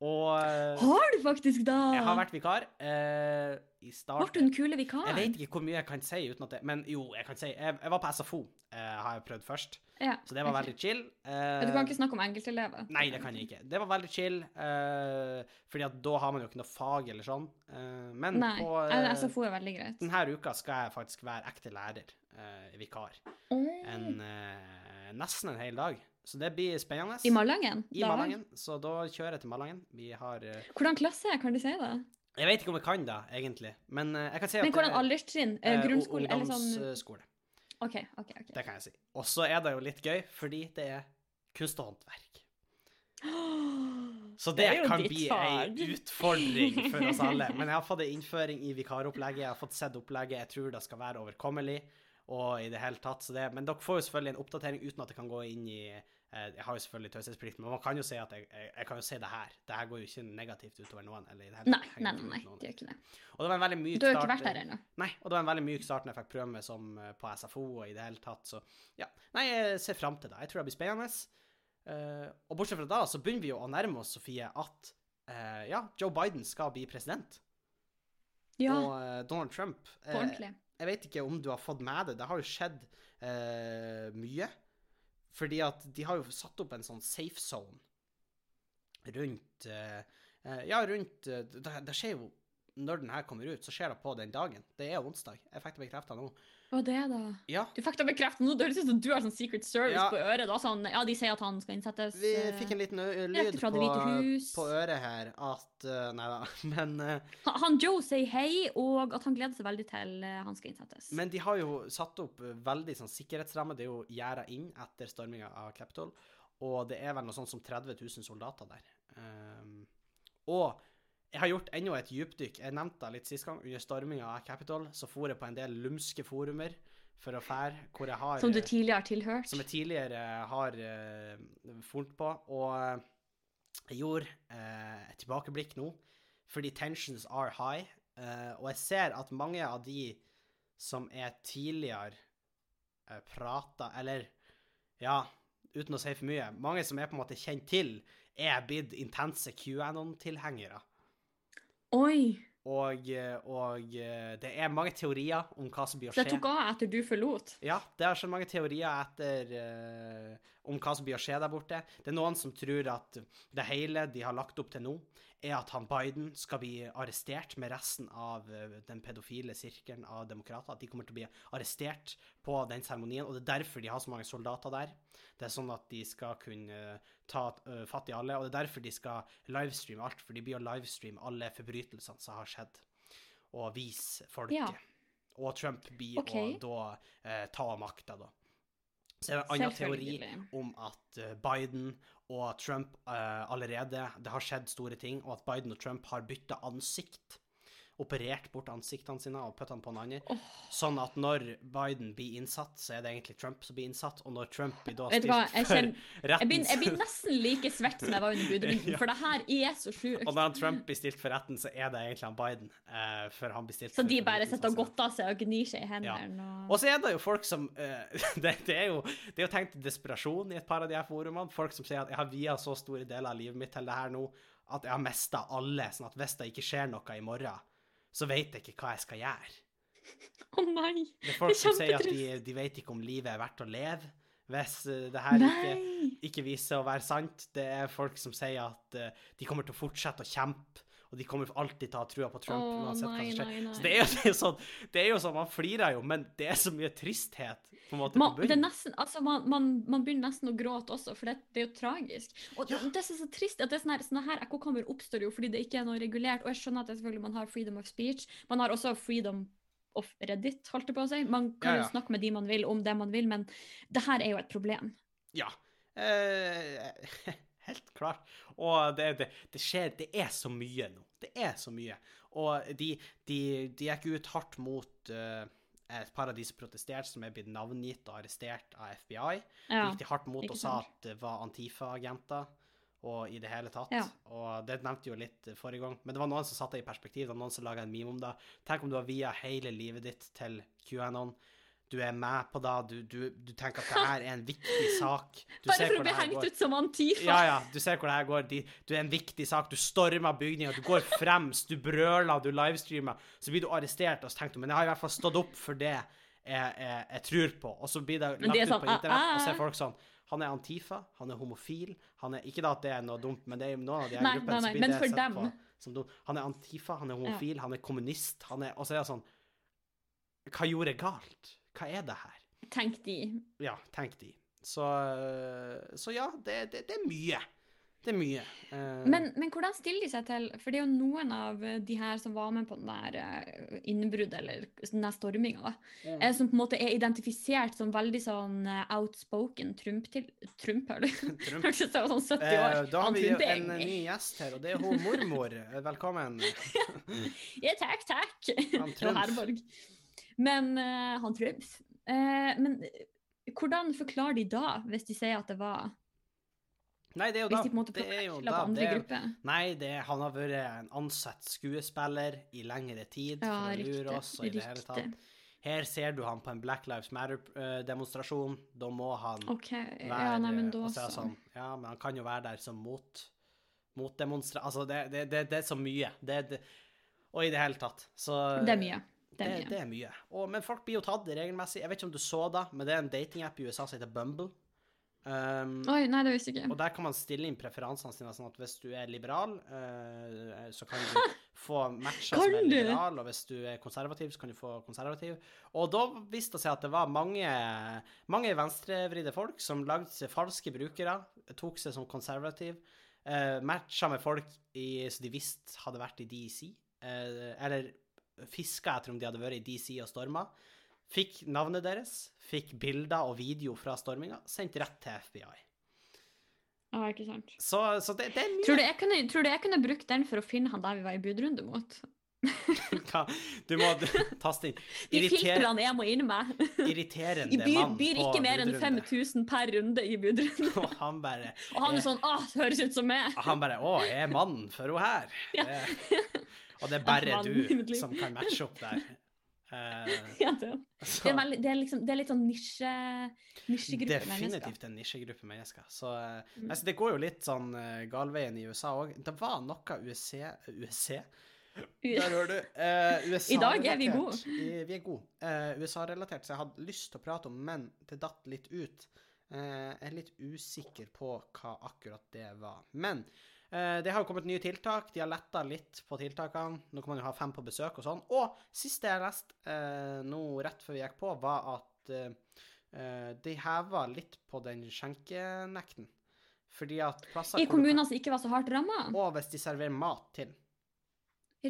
A: Og eh,
B: Har du faktisk da?
A: jeg har vært vikar eh, i starten.
B: Ble du den kule vikaren?
A: Jeg vet ikke hvor mye jeg kan si uten at det Men jo, jeg kan si Jeg, jeg var på SFO, eh, har jeg prøvd først.
B: Ja,
A: Så det var
B: okay.
A: veldig chill.
B: Eh, Du kan ikke snakke om enkeltelever?
A: Nei, det kan jeg ikke. Det var veldig chill, eh, fordi at da har man jo ikke noe fag eller sånn. Eh, men
B: Nei.
A: på
B: Eh, SFO er veldig greit.
A: denne uka skal jeg faktisk være ekte lærer, eh, vikar.
B: Mm.
A: En, nesten en hel dag. Så det blir spennende.
B: I Malangen?
A: I
B: Da-
A: Malangen. Så da kjører jeg til Malangen. Vi har uh...
B: Hvordan klasse er kan du si det?
A: Jeg vet ikke om jeg kan det, egentlig, men uh, jeg kan si at
B: Men hvordan
A: er,
B: alderstrinn? Eh, Grunnskole? Eller sånn
A: Ungdomsskole.
B: OK, OK. ok.
A: Det kan jeg si. Og så er det jo litt gøy, fordi det er kunst og håndverk. [GASPS] Så det,
B: Det
A: kan bli ei utfordring for oss alle. Men jeg har fått en innføring i vikaropplegget, jeg har fått sett opplegget, jeg tror det skal være overkommelig. Og i det hele tatt, så det, Men dere får jo selvfølgelig en oppdatering uten at det kan gå inn i Jeg har jo selvfølgelig taushetsplikt, men man kan jo si at jeg, jeg, jeg kan jo si det her. Det her går jo ikke negativt utover noen. Eller hele
B: Nei, nei, nei, nei, det gjør ikke det.
A: Og det var en veldig myk
B: Du har ikke vært her
A: eh,
B: ennå.
A: Nei, og det var en veldig myk start når jeg fikk prøve meg som eh, på SFO og i det hele tatt, så ja. Nei, jeg ser fram til det. Jeg tror det blir spennende. Uh, og bortsett fra da, så begynner vi jo å nærme oss, Sofie, at uh, ja, Joe Biden skal bli president.
B: Ja,
A: Og uh, Donald Trump
B: på
A: eh,
B: ordentlig.
A: Jeg vet ikke om du har fått med det. Det har jo skjedd eh, mye. Fordi at de har jo satt opp en sånn safe zone rundt eh, eh, Ja, rundt eh, det, det skjer jo Når den her kommer ut, så skjer det på den dagen. Det er onsdag. Jeg fikk det bekrefta nå.
B: Og det, da?
A: Ja,
B: Du fikk det bekreftet nå. Det høres ut som du har sånn Secret Service
A: Ja.
B: på øret. Da. Sånn, ja, de sier at han skal innsettes.
A: vi
B: eh,
A: fikk en liten lyd på, på øret her at uh, Nei da, [LAUGHS] men uh,
B: han- Han Joe sier hei, og at han gleder seg veldig til uh, han skal innsettes.
A: Men de har jo satt opp eh, veldig sånn sikkerhetsramme. Det er jo gjerda inn etter storminga av Capitol. Og det er vel noe sånt som 30 000 soldater der. Um, og jeg har gjort enda et dypdykk. Jeg nevnte det litt sist gang. Under storminga av Capitol så for jeg på en del lumske forumer for å fære hvor jeg har
B: som du
A: eh,
B: tidligere har tilhørt.
A: som jeg tidligere har uh, fulgt på. Og eh, jeg gjorde uh, et tilbakeblikk nå, fordi tensions are high. Uh, og jeg ser at mange av de som er tidligere uh, prata Eller ja, uten å si for mye Mange som er på en måte kjent til, er blitt intense QAnon-tilhengere.
B: Oi!
A: Og, eh, og eh, det er mange teorier om hva som blir å skje.
B: det tok av etter du forlot.
A: Ja, det har så mange teorier etter eh, om hva som blir å skje der borte. Det er noen som tror at det hele de har lagt opp til nå, er at han Biden skal bli arrestert med resten av eh, den pedofile sirkelen av demokrater. At de kommer til å bli arrestert på den seremonien, og det er derfor de har så mange soldater der. Det er sånn at de skal kunne eh, ta eh, fatt i alle, og det er derfor de skal livestreame alt, for de blir å livestreame alle forbrytelsene som har skjedd, og vise folket.
B: Ja.
A: Og Trump blir
B: okay.
A: å da eh, ta makta, da. Så er det en annen teori om at eh, Biden og Trump uh, allerede Det har skjedd store ting, og at Biden og Trump har bytta ansikt. Operert bort ansiktene sine og puttet på en annen. Sånn at når Biden blir innsatt, så er det egentlig Trump som blir innsatt. Og når Trump blir da stilt for
B: Jeg
A: retten
B: blir, jeg blir nesten like svett som jeg var under [LAUGHS] budrunden,
A: Ja.
B: for det her er så sjukt.
A: Og når Trump blir stilt for retten, så er det egentlig han Biden. Uh, for han blir stilt
B: Så de bare setter og godter seg og gnir seg i hendene. Og...
A: Og så er det jo folk som uh, [LAUGHS] det, det, er jo, det er jo tenkt desperasjon i et par av de her forumene. Folk som sier at jeg har via så store deler av livet mitt til det her nå at jeg har mista alle. Sånn at hvis det ikke skjer noe i morgen, så vet jeg ikke hva jeg skal gjøre.
B: Å nei!
A: Det er folk
B: Det er
A: som sier at de, de vet ikke om livet er verdt å leve hvis eh, det her ikke, ikke viser å være sant. Det er folk som sier at eh, de kommer til å fortsette å kjempe, og de kommer alltid til å ha trua på Trump.
B: oh,
A: uansett hva som skjer.
B: nei, nei.
A: Så det er, [LAUGHS] det, er sånn, det er jo sånn, man flirer jo, men det er så mye tristhet på en måte
B: Man,
A: på
B: det nesten, altså man, man, man begynner nesten å gråte også, for det, det er jo tragisk. Og
A: Ja.
B: det, det som er så trist, at det er sånn her, sånne her ekkokammer oppstår jo fordi det ikke er noe regulert. Og jeg skjønner at det selvfølgelig man har freedom of speech. Man har også freedom of Reddit, holdt jeg på å si. Man kan
A: Ja, ja.
B: jo snakke med de man vil om det man vil, men det her er jo et problem.
A: Ja. Eh, helt klart. Og det, det, det skjer Det er så mye nå. Det er så mye. Og de, de, de gikk ut hardt mot uh, et par av de som protesterte, som er blitt navngitt og arrestert av FBI. De gikk de hardt mot og sa at det var Antifa-agenter. Og i det hele tatt.
B: Ja.
A: Og det nevnte jo litt eh, forrige gang. Men det var noen som satte det i perspektiv. Det var noen som laga en meme om det. Tenk om du har via hele livet ditt til QAnon. Du er med på det. Du, du, du tenker at det her er en viktig [LAUGHS] sak. Du
B: Bare
A: ser
B: for å bli hengt
A: går.
B: ut som Antifa.
A: Ja, ja, du ser hvor det her går. Du er en viktig sak. Du stormer bygninga, du går fremst, du brøler, du livestreamer. Så blir du arrestert, og så tenker du men jeg har i hvert fall stått opp for det jeg, jeg, jeg tror på. Og så blir det lagt
B: det sånn,
A: ut på internett, og så
B: ah,
A: folk sånn Han er Antifa, han er homofil, han er Ikke da at det er noe dumt, men det er noen av de her
B: Nei,
A: gruppene
B: nei, nei,
A: blir
B: men
A: det
B: for
A: sett
B: dem.
A: på som. Han er Antifa, han er homofil, han er kommunist, han er Og så er det sånn Hva gjorde jeg galt? Hva er det her?
B: Tenk de.
A: Ja, tenk de. Så, så ja, det, det, det er mye. Det er mye. Eh,
B: Men, men hvordan stiller de seg til For det er jo noen av de her som var med på den der eh, innbruddet, eller den der storminga,
A: mm.
B: eh, som på en måte er identifisert som veldig sånn eh, outspoken Trump til Trump, hører du? [LAUGHS]
A: Trump.
B: Sånn 70
A: Eh,
B: år.
A: da har vi
B: er
A: en ny gjest her, og det er hun mormor. Eh, [LAUGHS] Velkommen.
B: Ja, takk, takk. Fra. Herborg. Men uh, han Trumf. Uh, men eh, hvordan forklarer de da, hvis de sier at det var
A: Nei, det er jo da.
B: de
A: Det er jo da. Det nei, det, han har vært en ansatt skuespiller i lengre tid
B: Ja,
A: for å
B: riktig.
A: oss. og i det hele tatt. Her ser du han på en Black Lives Matter-demonstrasjon. Da må han
B: okay.
A: være
B: Ja, nei, men da
A: så sånn, Ja, men han kan jo være der som mot motdemonstrant Altså, det, det, det, det er så mye. Det, det, og i det hele tatt. Så
B: Det er mye. Det
A: Det,
B: er mye.
A: det er mye. Og, men folk blir jo tatt regelmessig. Jeg vet ikke om du så det, men det er en datingapp i USA som heter Bumble. Um,
B: Oi, nei, det visste jeg ikke.
A: og der kan man stille inn preferansene sine, sånn at hvis du er liberal, uh, så kan du [LAUGHS] få matcher som er liberal, og hvis du er konservativ, så kan du få konservativ. Og da viste det seg at det var mange, mange venstrevridde folk som lagde seg falske brukere, tok seg som konservativ, uh, matcha med folk i, som de visste hadde vært i DC, uh, eller fiska etter om de hadde vært i DC og storma. Fikk navnet deres, fikk bilder og video fra storminga, sendt rett til FBI.
B: Ja, ikke sant.
A: Så, så det, det er mye.
B: Tror du, jeg kunne, tror du jeg kunne brukt den for å finne han der vi var i budrunde mot? [LAUGHS]
A: Hva? Du må [LAUGHS] taste inn
B: De filtrene jeg må inn med.
A: irriterende
B: Jeg byr,
A: mann
B: byr ikke mer enn 5000 per runde i budrunde.
A: Og han bare
B: Og han er sånn Å, det høres ut som meg!
A: Han bare Å, er mannen for henne her.
B: Ja.
A: Det, [LAUGHS] og det er bare du [LAUGHS] som kan matche opp der. Uh, [LAUGHS]
B: Ja, det, er veldig, det, er liksom, det er litt sånn nisje, nisjegruppe mennesker.
A: definitivt en nisjegruppe mennesker. Så uh,
B: Mm.
A: altså, det går jo litt sånn uh, galveien i USA òg. Det var noe USC USC? Der hører du. Uh, USA [LAUGHS]
B: I dag er vi
A: gode. I, vi er gode. USA-relatert, så jeg hadde lyst til å prate om, men det datt litt ut. Jeg er litt usikker på hva akkurat det var. Men det har jo kommet nye tiltak. De har letta litt på tiltakene. Nå kan man jo ha fem på besøk og sånn. Og siste jeg leste eh, nå rett før vi gikk på, var at eh, eh, de heva litt på den skjenkenekten. Fordi at plasser
B: I kommuner som ikke var så hardt ramma.
A: Og hvis de serverer mat til.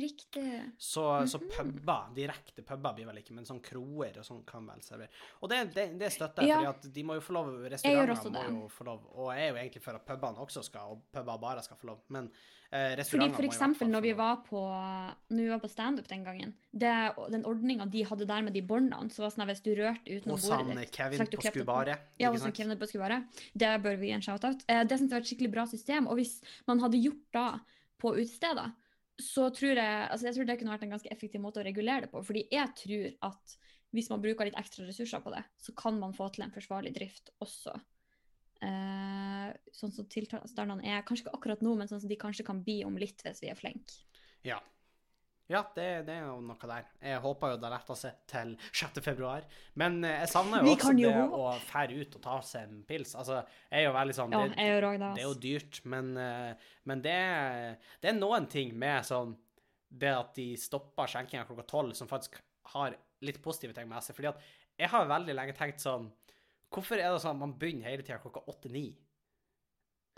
B: Riktig.
A: Så, så
B: Mhm.
A: puber, direkte puber blir vel ikke, men sånn kroer og sånn kan vel servere. Og det, det, det støtter jeg,
B: Ja.
A: fordi at de må jo få lov, restauranter må jo få lov, og jeg er jo egentlig for at pubene også skal, og puber bare skal få lov, men eh,
B: Fordi
A: restauranter
B: for
A: må i hvert
B: eksempel når vi var på, når vi var på standup den gangen, det, den ordninga de hadde der med de båndene, så var sånn at hvis du rørte utenom
A: Hos
B: bordet
A: han
B: ditt
A: Kevin
B: trakk du
A: på. Skubare,
B: Ja, hos han? Kevin på Skubare. Det bør vi gi en shout-out. Eh, det synes jeg var et skikkelig bra system. Og hvis man hadde gjort da på utesteder, så tror jeg altså jeg tror det kunne vært en ganske effektiv måte å regulere det på. Fordi jeg tror at hvis man bruker litt ekstra ressurser på det, så kan man få til en forsvarlig drift også. Eh, sånn som tilstandene er, kanskje ikke akkurat nå, men sånn som de kanskje kan bli om litt hvis vi er flinke.
A: Ja. Ja, det, det er jo noe der. Jeg håper jo det letter seg til 6. februar. Men eh, jeg savner jo også
B: jo
A: det å fære ut og ta seg en pils. Altså, jeg er jo veldig sånn
B: Ja,
A: det-
B: gjør òg det.
A: Er jo dyrt, men, eh, men det, er- det er noen ting med sånn Det at de stopper skjenkinga klokka tolv, som faktisk har litt positive ting med seg. Fordi at jeg har veldig lenge tenkt sånn Hvorfor er det sånn at man begynner hele tida klokka åtte-ni?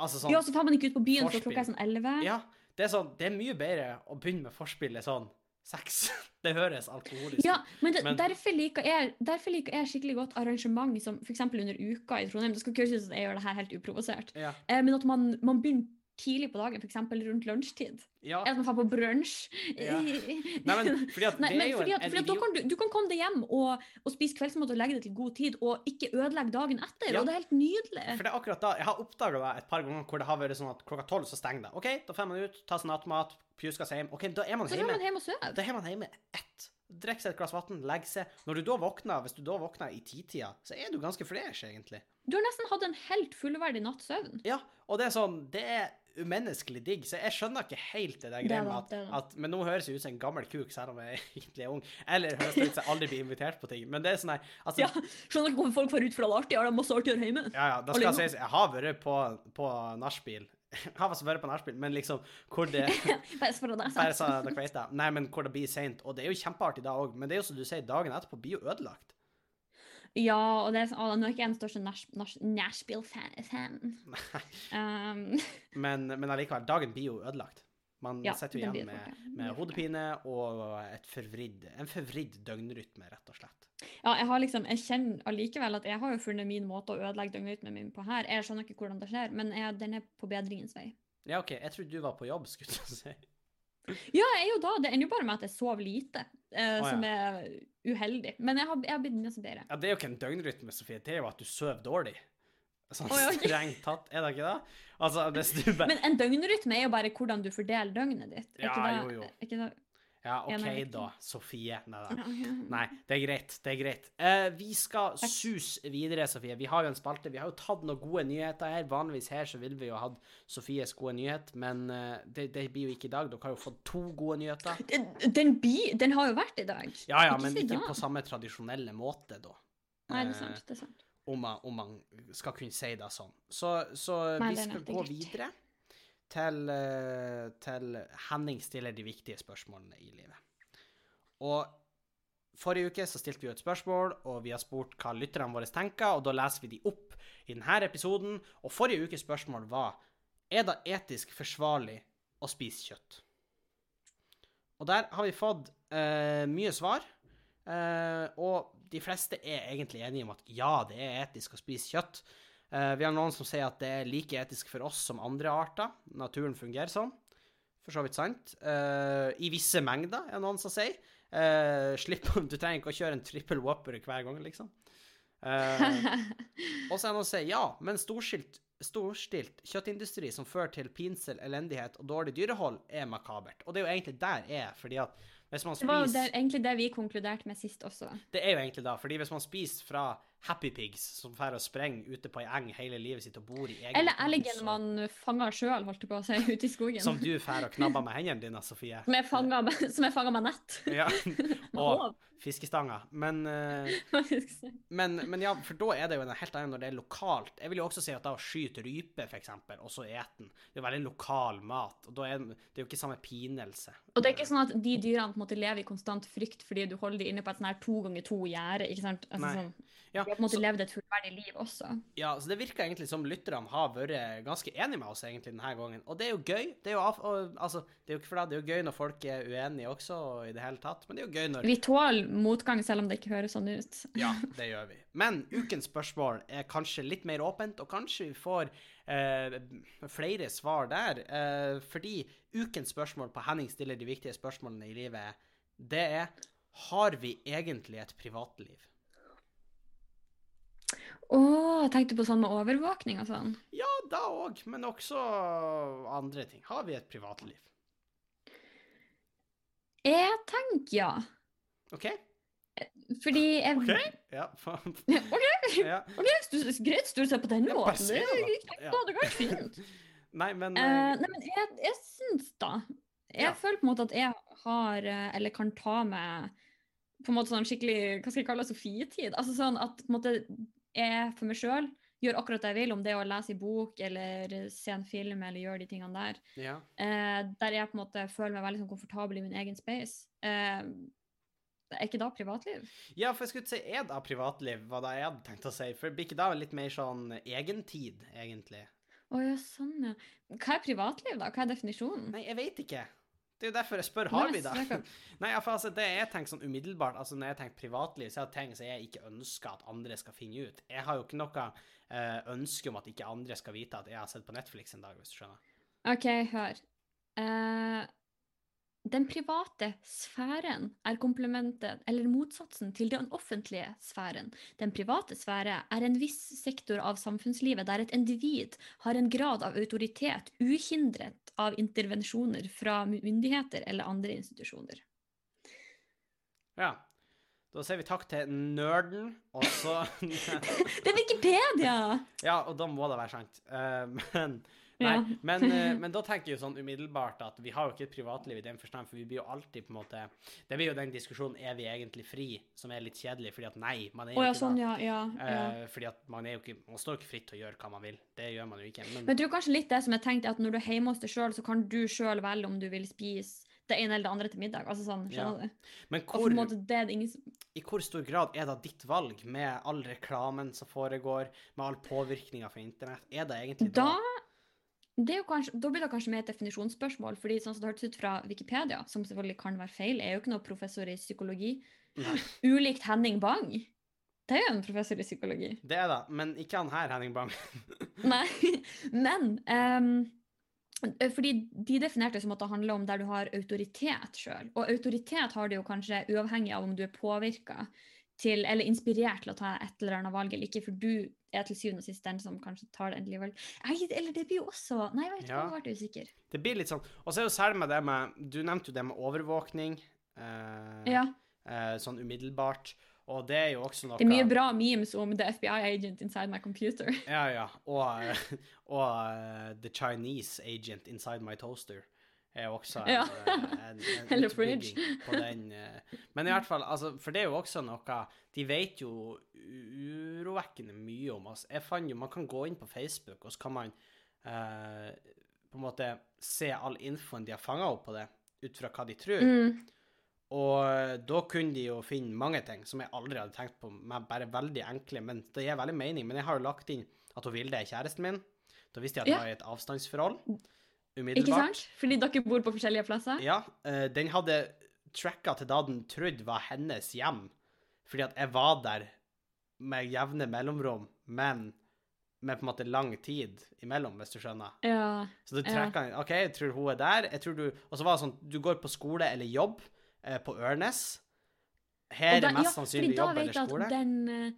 A: Altså sånn
B: Ja, så tar man ikke ut på byen før klokka er sånn 11.
A: Ja, det er sånn Det er mye bedre å begynne med forspillet sånn sex. [LAUGHS] Det høres alkoholisk
B: Ja, men, det,
A: Men-
B: derfor, liker jeg, derfor liker jeg skikkelig godt arrangement som f.eks. under uka i Trondheim. Det skal ikke høres ut som jeg gjør det her helt uprovosert.
A: Ja.
B: Eh, men at man, man begynner tidlig på dagen, f.eks. rundt lunsjtid.
A: ja.
B: Eller at man drar på brunsj.
A: Ja. Nei, men fordi at [LAUGHS]
B: Nei,
A: det
B: men fordi at, fordi at
A: idiot...
B: kan du, du kan komme deg hjem og, og spise kveldsmat og legge deg til god tid, og ikke ødelegge dagen etter.
A: Ja.
B: Og det er helt nydelig.
A: For det er akkurat da, Jeg har oppdaga det et par ganger hvor det har vært sånn at klokka tolv så stenger det. OK, da får man ut, tar seg nattmat, pjuskas hjem. OK, da er man
B: Så
A: hjemme.
B: man hjem og søv.
A: Da er man hjemme ett. drikke seg et glass vann, legg seg. Når du da våkner, hvis du da våkner i titida, så er du ganske fresh, egentlig.
B: Du har nesten hatt en helt fullverdig natts søvn.
A: Ja, og det er sånn Det er umenneskelig digg, så jeg skjønner ikke helt det der greia
B: er
A: med at,
B: er
A: at Men nå høres jeg ut som en gammel kuk, selv om jeg egentlig er ung. Eller høres det ut som jeg aldri blir invitert på ting. Men det er sånn her altså,
B: Ja, Skjønner ikke hvorfor folk får ut fra det artig, har de masse gjøre hjemme.
A: Ja, ja, da skal
B: Alene.
A: sies Jeg har vært på, på nachspiel. [LAUGHS] Jeg har altså vært på nachspiel, men liksom hvor det [LAUGHS]
B: Bare for å er
A: så dere vet det. Nei, men hvor det blir seint. Og det er jo kjempeartig da òg, men det er jo som du sier, dagen etterpå blir jo ødelagt.
B: Ja, og det er sånn, å, nå er ikke jeg den største Nash- Nash- Nashville-fan. Um, [LAUGHS]
A: Men, men allikevel, dagen blir jo ødelagt. Man
B: Ja,
A: sitter jo igjen med, med hodepine og forvridd, en forvridd døgnrytme, rett og slett.
B: ja, jeg har liksom, jeg kjenner allikevel at jeg har jo funnet min måte å ødelegge døgnrytmen min på her. Jeg skjønner ikke hvordan det skjer, men jeg, den er på bedringens vei.
A: Ja, OK, jeg trodde du var på jobb, skulle jeg si.
B: Ja, jeg er jo da. Det ender jo bare med at jeg sover lite, eh, som er uheldig. Men jeg har, jeg har blitt mye bedre.
A: Ja, det er jo ikke en døgnrytme, Sofie, det er jo at du sover dårlig. Sånn
B: oh, ja, okay.
A: strengt tatt, er det ikke det? Altså, du bare
B: Men en døgnrytme er jo bare hvordan du fordeler døgnet ditt. Er
A: Ja,
B: ikke det,
A: jo, jo.
B: Ikke det?
A: Ja, OK da, Sofie. Nei da. Nei, det er greit. Det er greit. Eh, vi skal suse videre, Sofie. Vi har jo en spalte. Vi har jo tatt noen gode nyheter her. Vanligvis her så ville vi jo hatt Sofies gode nyhet, men eh, det, det blir jo ikke i dag. Dere har jo fått to gode nyheter.
B: Den, den, bi, den har jo vært i dag.
A: Ja ja, men ikke på samme tradisjonelle måte, da.
B: Nei, det er
A: Eh,
B: sant. det er sant.
A: om, man, om man skal kunne si det sånn. Så, så
B: Nei,
A: vi skal gå
B: greit.
A: videre til, eh, til Henning stiller de viktige spørsmålene i livet. Og forrige uke så stilte vi jo et spørsmål, og vi har spurt hva lytterne våre tenker, og da leser vi de opp i denne episoden. Og forrige ukes spørsmål var er det etisk forsvarlig å spise kjøtt. Og der har vi fått eh, mye svar, eh, og de fleste er egentlig enige om at ja, det er etisk å spise kjøtt. Eh, vi har noen som sier at det er like etisk for oss som andre arter. Naturen fungerer sånn. For så vidt sant. Eh, I visse mengder, er det noen som sier. Eh, slipp, du trenger ikke å kjøre en trippel whopper hver gang, liksom. [LAUGHS] Og så er det noen som sier ja, men storstilt, storstilt kjøttindustri som fører til pinsel, elendighet og dårlig dyrehold, er makabert. Og det er jo egentlig der jeg er, fordi at hvis man spiser...
B: Det var jo egentlig det vi konkluderte med sist også.
A: Det er jo egentlig da, fordi hvis man spiser fra Happy Pigs, som drar og sprenger ute på ei eng hele livet sitt og bor i egen
B: Eller elgen man fanger sjøl, holdt jeg på å si, ute i skogen.
A: Som du drar og knabber med hendene dine, Sofie.
B: Som er fanga med, nett. [LAUGHS]
A: Ja. Og fiskestanga. Men, eh, men, men ja, for da er det jo en helt annen når det er lokalt. Jeg vil jo også si at da å skyte rype, eksempel, og så ete den, det er veldig lokal mat. Og da er den- det er jo ikke samme pinelse.
B: Og det er ikke sånn at de dyrene på en måte lever i konstant frykt fordi du holder de inne på et sånn her to ganger to gjerde. ikke sant? Altså,
A: Nei.
B: sånn,
A: Ja,
B: de har på en måte
A: så,
B: levd et fullverdig liv også.
A: ja, så det virker egentlig som lytterne har vært ganske enige med oss egentlig denne gangen. Og det er jo gøy. Det er jo, og, altså, det er jo det, det er jo gøy når folk er uenige også, og i det hele tatt. Men det er jo gøy når
B: Vi tåler motgang selv om det ikke høres sånn ut.
A: Ja, det gjør vi. Men ukens spørsmål er kanskje litt mer åpent, og kanskje vi får eh, flere svar der. Eh, fordi ukens spørsmål på Henning stiller de viktige spørsmålene i livet, det er Har vi egentlig et privatliv?
B: Å, tenkte du på sånn med overvåkning og sånn?
A: Ja, da òg, men også andre ting. Har vi et privatliv?
B: Jeg tenker ja.
A: OK?
B: Fordi jeg
A: OK? Ja, faen. [LAUGHS]
B: OK,
A: Ja.
B: okay stor, greit, stort sett på den måten. Det
A: det. Ja.
B: det går fint. [LAUGHS]
A: Nei, men
B: eh, nei, men jeg, jeg syns da Jeg føler på en måte at jeg har, eh, eller kan ta med på en måte sånn skikkelig Hva skal jeg kalle det? Sofietid. Altså sånn at på en måte jeg for meg sjøl gjør akkurat det jeg vil, om det er å lese i bok eller se en film eller gjøre de tingene der.
A: ja.
B: Eh, der jeg på en måte føler meg veldig sånn komfortabel i min egen space. Eh, er ikke da privatliv?
A: Ja, for jeg skulle si er da privatliv, hva da jeg hadde tenkt å si. For blir ikke da litt mer sånn egentid, egentlig?
B: Å ja, sånn, ja. Hva er privatliv, da? Hva er definisjonen?
A: Nei, jeg vet ikke. Det er jo derfor jeg spør, har vi det? [LAUGHS] Nei, for altså, det jeg tenker sånn umiddelbart, altså når jeg tenker privatliv, så er det ting som jeg ikke ønsker at andre skal finne ut. Jeg har jo ikke noe eh, ønske om at ikke andre skal vite at jeg har sett på Netflix en dag, hvis du skjønner.
B: OK, hør. Eh, den private sfæren er komplementet, eller motsatsen, til den offentlige sfæren. Den private sfære er en viss sektor av samfunnslivet der et individ har en grad av autoritet uhindret av intervensjoner fra myndigheter eller andre institusjoner.
A: Ja. Da sier vi takk til nerden, og så [LAUGHS]
B: Det er Wikipedia!
A: Ja, og da må det være sant. Uh, men Nei,
B: Ja.
A: men, eh, [LAUGHS] men da tenker jeg jo sånn umiddelbart at vi har jo ikke et privatliv i den forstand, for vi blir jo alltid på en måte Det blir jo den diskusjonen er vi egentlig fri, som er litt kjedelig, fordi at nei, man er jo
B: ja,
A: ikke
B: sånn,
A: det.
B: ja. ja, ja.
A: Eh, fordi at man er jo ikke Man står jo ikke fritt til å gjøre hva man vil. Det gjør man jo ikke. Men,
B: Men jeg tror kanskje litt det som jeg tenkte, at når du er hjemme hos deg sjøl, så kan du sjøl velge om du vil spise det ene eller det andre til middag. Altså sånn, skjønner du?
A: men hvor,
B: er det ingen
A: i hvor stor grad er det ditt valg, med all reklamen som foregår, med all påvirkninga fra internett? Er det egentlig
B: Da det jo kanskje, da blir det kanskje mer et definisjonsspørsmål, fordi sånn som det hørtes ut fra Wikipedia, som selvfølgelig kan være feil, er jo ikke noe professor i psykologi.
A: Nei. [LAUGHS]
B: Ulikt Henning Bang. Det er jo en professor i psykologi.
A: Det er det, men ikke han her, Henning Bang. [LAUGHS]
B: Nei, [LAUGHS] men um, Fordi de definerte det som at det handler om der du har autoritet sjøl. Og autoritet har du jo kanskje uavhengig av om du er påvirka til, eller inspirert til å ta et eller annet valg eller ikke, for du er til syvende og sist den som kanskje tar det endelige valget. Eller det blir jo også Nei, jeg vet ikke,
A: Ja.
B: jeg ble usikker.
A: Det blir litt sånn Og så er jo særlig med det med Du nevnte jo det med overvåkning. Eh,
B: Ja.
A: eh, sånn umiddelbart. Og det er jo også noe
B: Det er mye bra memes om the FBI agent inside my computer.
A: Ja, ja. Og, [LAUGHS] og uh, The Chinese Agent Inside My Toaster er også en,
B: Ja.
A: en, en, [LAUGHS]
B: en
A: utbygging på den. eh. Men i hvert fall, altså, for det er jo også noe De vet jo urovekkende mye om oss. Jeg fant jo Man kan gå inn på Facebook, og så kan man eh, på en måte se all infoen de har fanga opp på det, ut fra hva de tror.
B: Mm.
A: Og eh, da kunne de jo finne mange ting som jeg aldri hadde tenkt på, men bare veldig enkle. Men det gir veldig mening. Men jeg har jo lagt inn at hun Vilde er kjæresten min. Da visste jeg at
B: Ja.
A: var i et avstandsforhold.
B: Ikke sant? Fordi dere bor på forskjellige plasser?
A: Ja. eh, den hadde tracka til da den trodde var hennes hjem. Fordi at jeg var der med jevne mellomrom, men med på en måte lang tid imellom, hvis du skjønner.
B: Ja.
A: Så du
B: Ja.
A: tracka den. OK, jeg tror hun er der. Jeg tror du Og så var det sånn Du går på skole eller jobb eh, på Ørnes. Her
B: da-
A: er mest
B: ja,
A: sannsynlig
B: fordi da
A: jobb
B: vet
A: eller
B: jeg at
A: skole.
B: Den, eh,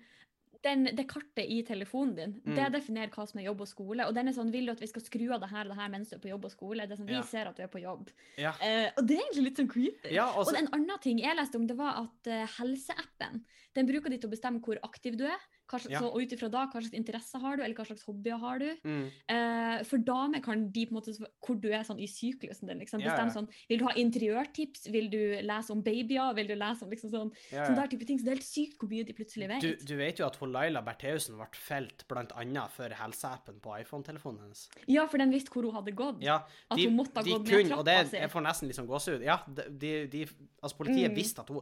B: den, det kartet i telefonen din,
A: Mm.
B: det definerer hva som er jobb og skole. Og den er sånn, vil du at vi skal skru av det her og det her mens du er på jobb og skole? Det er sånn, Vi
A: Ja.
B: ser at du er på jobb.
A: Ja.
B: Uh, og det er egentlig litt sånn creepy.
A: Ja, også...
B: og en annen ting jeg leste om, det var at uh, helseappen den bruker de til å bestemme hvor aktiv du er. Slags,
A: Ja.
B: så, og ut ifra da, hva slags interesser har du, eller hva slags hobbyer har du.
A: Mm.
B: Eh, for damer kan de på en måte, hvor du er sånn i syklusen din. Liksom. Bestemme
A: ja.
B: sånn, Vil du ha interiørtips? Vil du lese om babyer? Vil du lese om liksom sånn,
A: Ja,
B: sånn der type ting. Så det er helt sykt hvor mye de plutselig vet.
A: Du, du vet jo at hun Laila Bertheussen ble felt annet for helseappen på iPhone-telefonen hennes.
B: Ja, for den visste hvor hun hadde gått.
A: Ja,
B: At hun måtte ha
A: de
B: gått ned
A: kun, og det,
B: trappa si.
A: Jeg får nesten liksom gåsehud. Ja, de, de, de, altså politiet
B: Mm.
A: visste at hun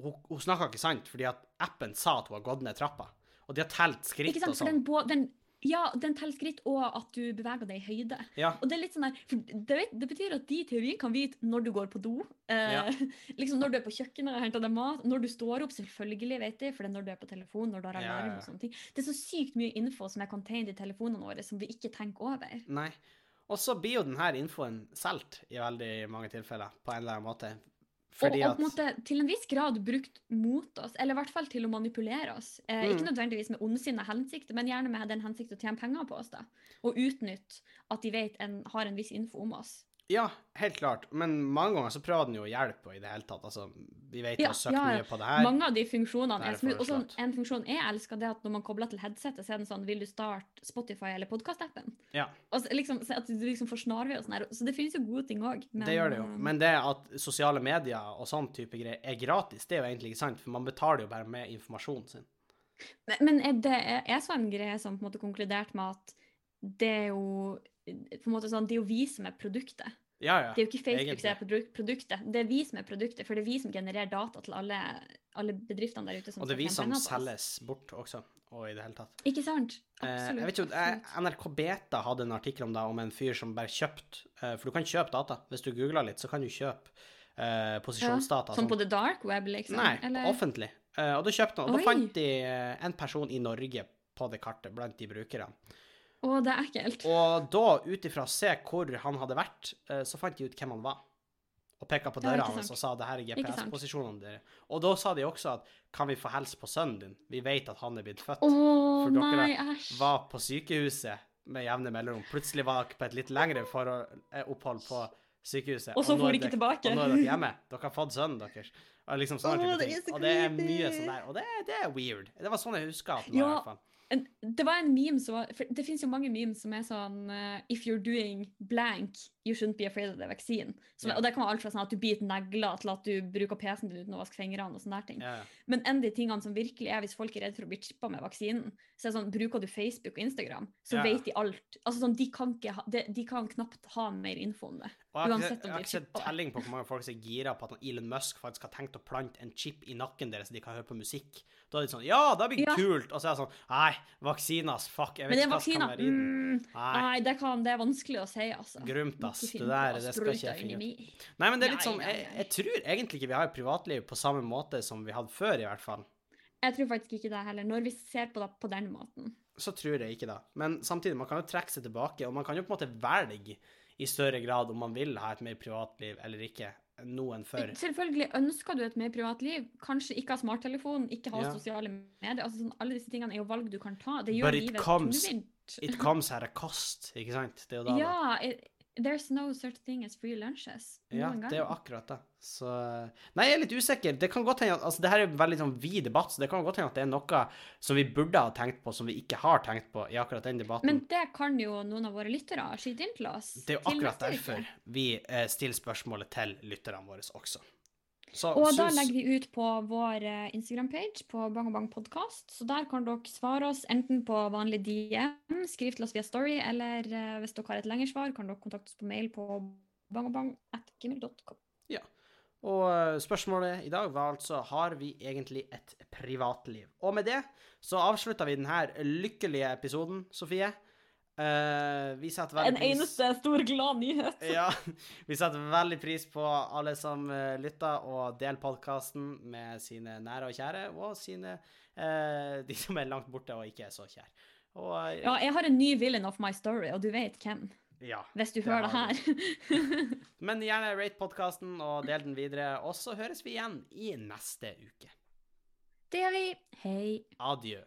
A: Hun, hun snakka ikke sant, fordi at appen sa at hun har gått ned trappa. Og de har telt skritt og sånn.
B: ja, den teller skritt, og at du beveger deg i høyde.
A: Ja.
B: Og Det er litt sånn der, det, det betyr at de i teorien kan vite når du går på do, eh,
A: Ja. [LAUGHS]
B: liksom når du er på kjøkkenet og henter deg mat, når du står opp, selvfølgelig vet de, for det er når du er på telefon, når du har alarm
A: ja.
B: og sånne ting. Det er så sykt mye info som er contained i telefonene våre, som vi ikke tenker over.
A: Nei. Og så blir jo denne infoen solgt i veldig mange tilfeller, på en eller annen måte. Fordi
B: og og måte til en viss grad brukt mot oss, eller i hvert fall til å manipulere oss. Eh,
A: Mm.
B: Ikke nødvendigvis med ondsinna hensikt, men gjerne med den hensikt å tjene penger på oss. da. Og utnytte at de vet en, har en viss info om oss.
A: Ja, helt klart. Men mange ganger så prøver den jo å hjelpe i det hele tatt. Altså, vi vet jo
B: Ja,
A: søkt
B: ja,
A: mye på det her.
B: Mange av de funksjonene
A: er
B: er smooth. Og
A: sånn,
B: en funksjon jeg elsker, det er at når man kobler til headsetet, så er den sånn Vil du starte Spotify eller podkast-appen?
A: Ja.
B: Og så liksom, så at du liksom får snarvei og sånn her. Så det finnes jo gode ting òg.
A: Det gjør det jo. Men det at sosiale medier og sånn type greier er gratis, det er jo egentlig ikke sant, for man betaler jo bare med informasjonen sin.
B: Men, men er det er, jeg så en greie som på en måte konkluderte med at det er jo på en måte sånn, det er jo vi som er produktet.
A: Ja, ja.
B: Det er jo ikke Facebook som er produktet, det er vi som er produktet. For det er vi som genererer data til alle, alle bedriftene der ute. som
A: Og det er vi som selges bort også, og i det hele tatt.
B: Ikke sant?
A: Eh,
B: Absolutt.
A: jeg vet ikke, eh. NRK Beta hadde en artikkel om det, om en fyr som bare kjøpte eh, For du kan kjøpe data. Hvis du googler litt, så kan du kjøpe eh, posisjonsdata.
B: Ja,
A: som
B: på the dark web, liksom?
A: Nei,
B: Eller?
A: offentlig. Og da kjøpte han, og
B: Oi.
A: da fant de en person i Norge på det kartet, blant de brukerne.
B: Å, det er ekkelt.
A: Og da, ut ifra å se hvor han hadde vært, eh, så fant de ut hvem han var. Og peka på
B: Ja,
A: døra hans og sa det her er GPS-posisjonene dere. Og da sa de også at kan vi få hilse på sønnen din? Vi vet at han er blitt født.
B: Å
A: For dere
B: nei.
A: Var på sykehuset med jevne mellomrom. Plutselig var dere på et litt lengre eh, opphold på sykehuset.
B: Og så får de ikke tilbake.
A: Og nå er dere hjemme. Dere har fått sønnen deres. Og liksom sånne
B: Åh,
A: type
B: det
A: ting. og det er mye sånn der. Og det, det er weird. Det var sånn jeg huska at det var, i hvert fall.
B: En, det var en meme som var Det finnes jo mange memes som er sånn uh, If you're doing blank, you shouldn't be afraid of the vaccine. Så,
A: yeah.
B: Og det kan være alt fra sånn at du biter negler til at du bruker PC-en din uten å vaske fingrene. og sånne der ting.
A: Ja.
B: Men en av de tingene som virkelig er hvis folk er redd for å bli chippa med vaksinen, så er det sånn, bruker du Facebook og Instagram, så
A: yeah.
B: vet de alt. Altså sånn, De kan, ha, de, de kan knapt ha mer info om det.
A: Og jeg
B: Uansett
A: sett-
B: om
A: jeg har ikke sett telling på hvor mange folk som er gira på at Elon Musk faktisk har tenkt å plante en chip i nakken deres så de kan høre på musikk. Da er det sånn Ja, det blir
B: Ja.
A: kult! Og så er det sånn Nei, vaksiner, fuck. Jeg vet ikke hva som kan være i den.
B: Mm,
A: Nei.
B: nei, det, kan, det er vanskelig å si, altså.
A: Grumt, ass. Det der, det skal ikke jeg finne ut. Nei, men det er litt sånn jeg, jeg tror egentlig ikke vi har privatliv på samme måte som vi hadde før, i hvert fall.
B: Jeg tror faktisk ikke det heller, når vi ser på det på den måten.
A: Så tror jeg ikke det. Men samtidig, man kan jo trekke seg tilbake, og man kan jo på en måte velge i større grad om man vil ha et mer privatliv eller ikke, nå enn før.
B: Selvfølgelig ønsker du et mer privatliv. Kanskje ikke ha smarttelefon, ikke ha
A: Ja.
B: sosiale medier. Altså, sånn, alle disse tingene er jo valg du kan ta. Det
A: But
B: gjør
A: it
B: livet
A: comes-. It comes at a cost, ikke sant? Det er jo da.
B: Ja, it, there's no such thing as free lunches.
A: Ja, det er jo akkurat det. Så Nei, jeg er litt usikker. Det kan godt hende at Altså, det her er en veldig sånn vid debatt, så det kan godt hende at det er noe som vi burde ha tenkt på, som vi ikke har tenkt på i akkurat den debatten.
B: Men det kan jo noen av våre lyttere skyte inn til oss.
A: det er jo akkurat derfor vi eh, stiller spørsmålet til lytterne våre også. Så
B: Og da legger vi ut på vår eh, Instagram-page på Bang Bang podkast. Så der kan dere svare oss enten på vanlig DM, skriv til oss via Story, eller eh, hvis dere har et lengre svar, kan dere kontakte oss på mail på bangobang.gmail.com.
A: Og eh, spørsmålet i dag var altså har vi egentlig et privatliv. Og med det så avslutter vi denne lykkelige episoden, Sofie. Eh, vi setter veldig
B: En
A: pris
B: eneste stor, glad nyhet.
A: Ja, [LAUGHS] vi setter veldig pris på alle som uh, lytter, og deler podkasten med sine nære og kjære, og sine uh, de som er langt borte og ikke er så kjære. Og uh,
B: Ja, jeg har en ny villain of my story, og du vet hvem.
A: ja.
B: Hvis du
A: Det
B: hører det her. [LAUGHS]
A: Men gjerne rate podkasten og del den videre, og så høres vi igjen i neste uke.
B: det gjør vi. Hei.
A: Adjø.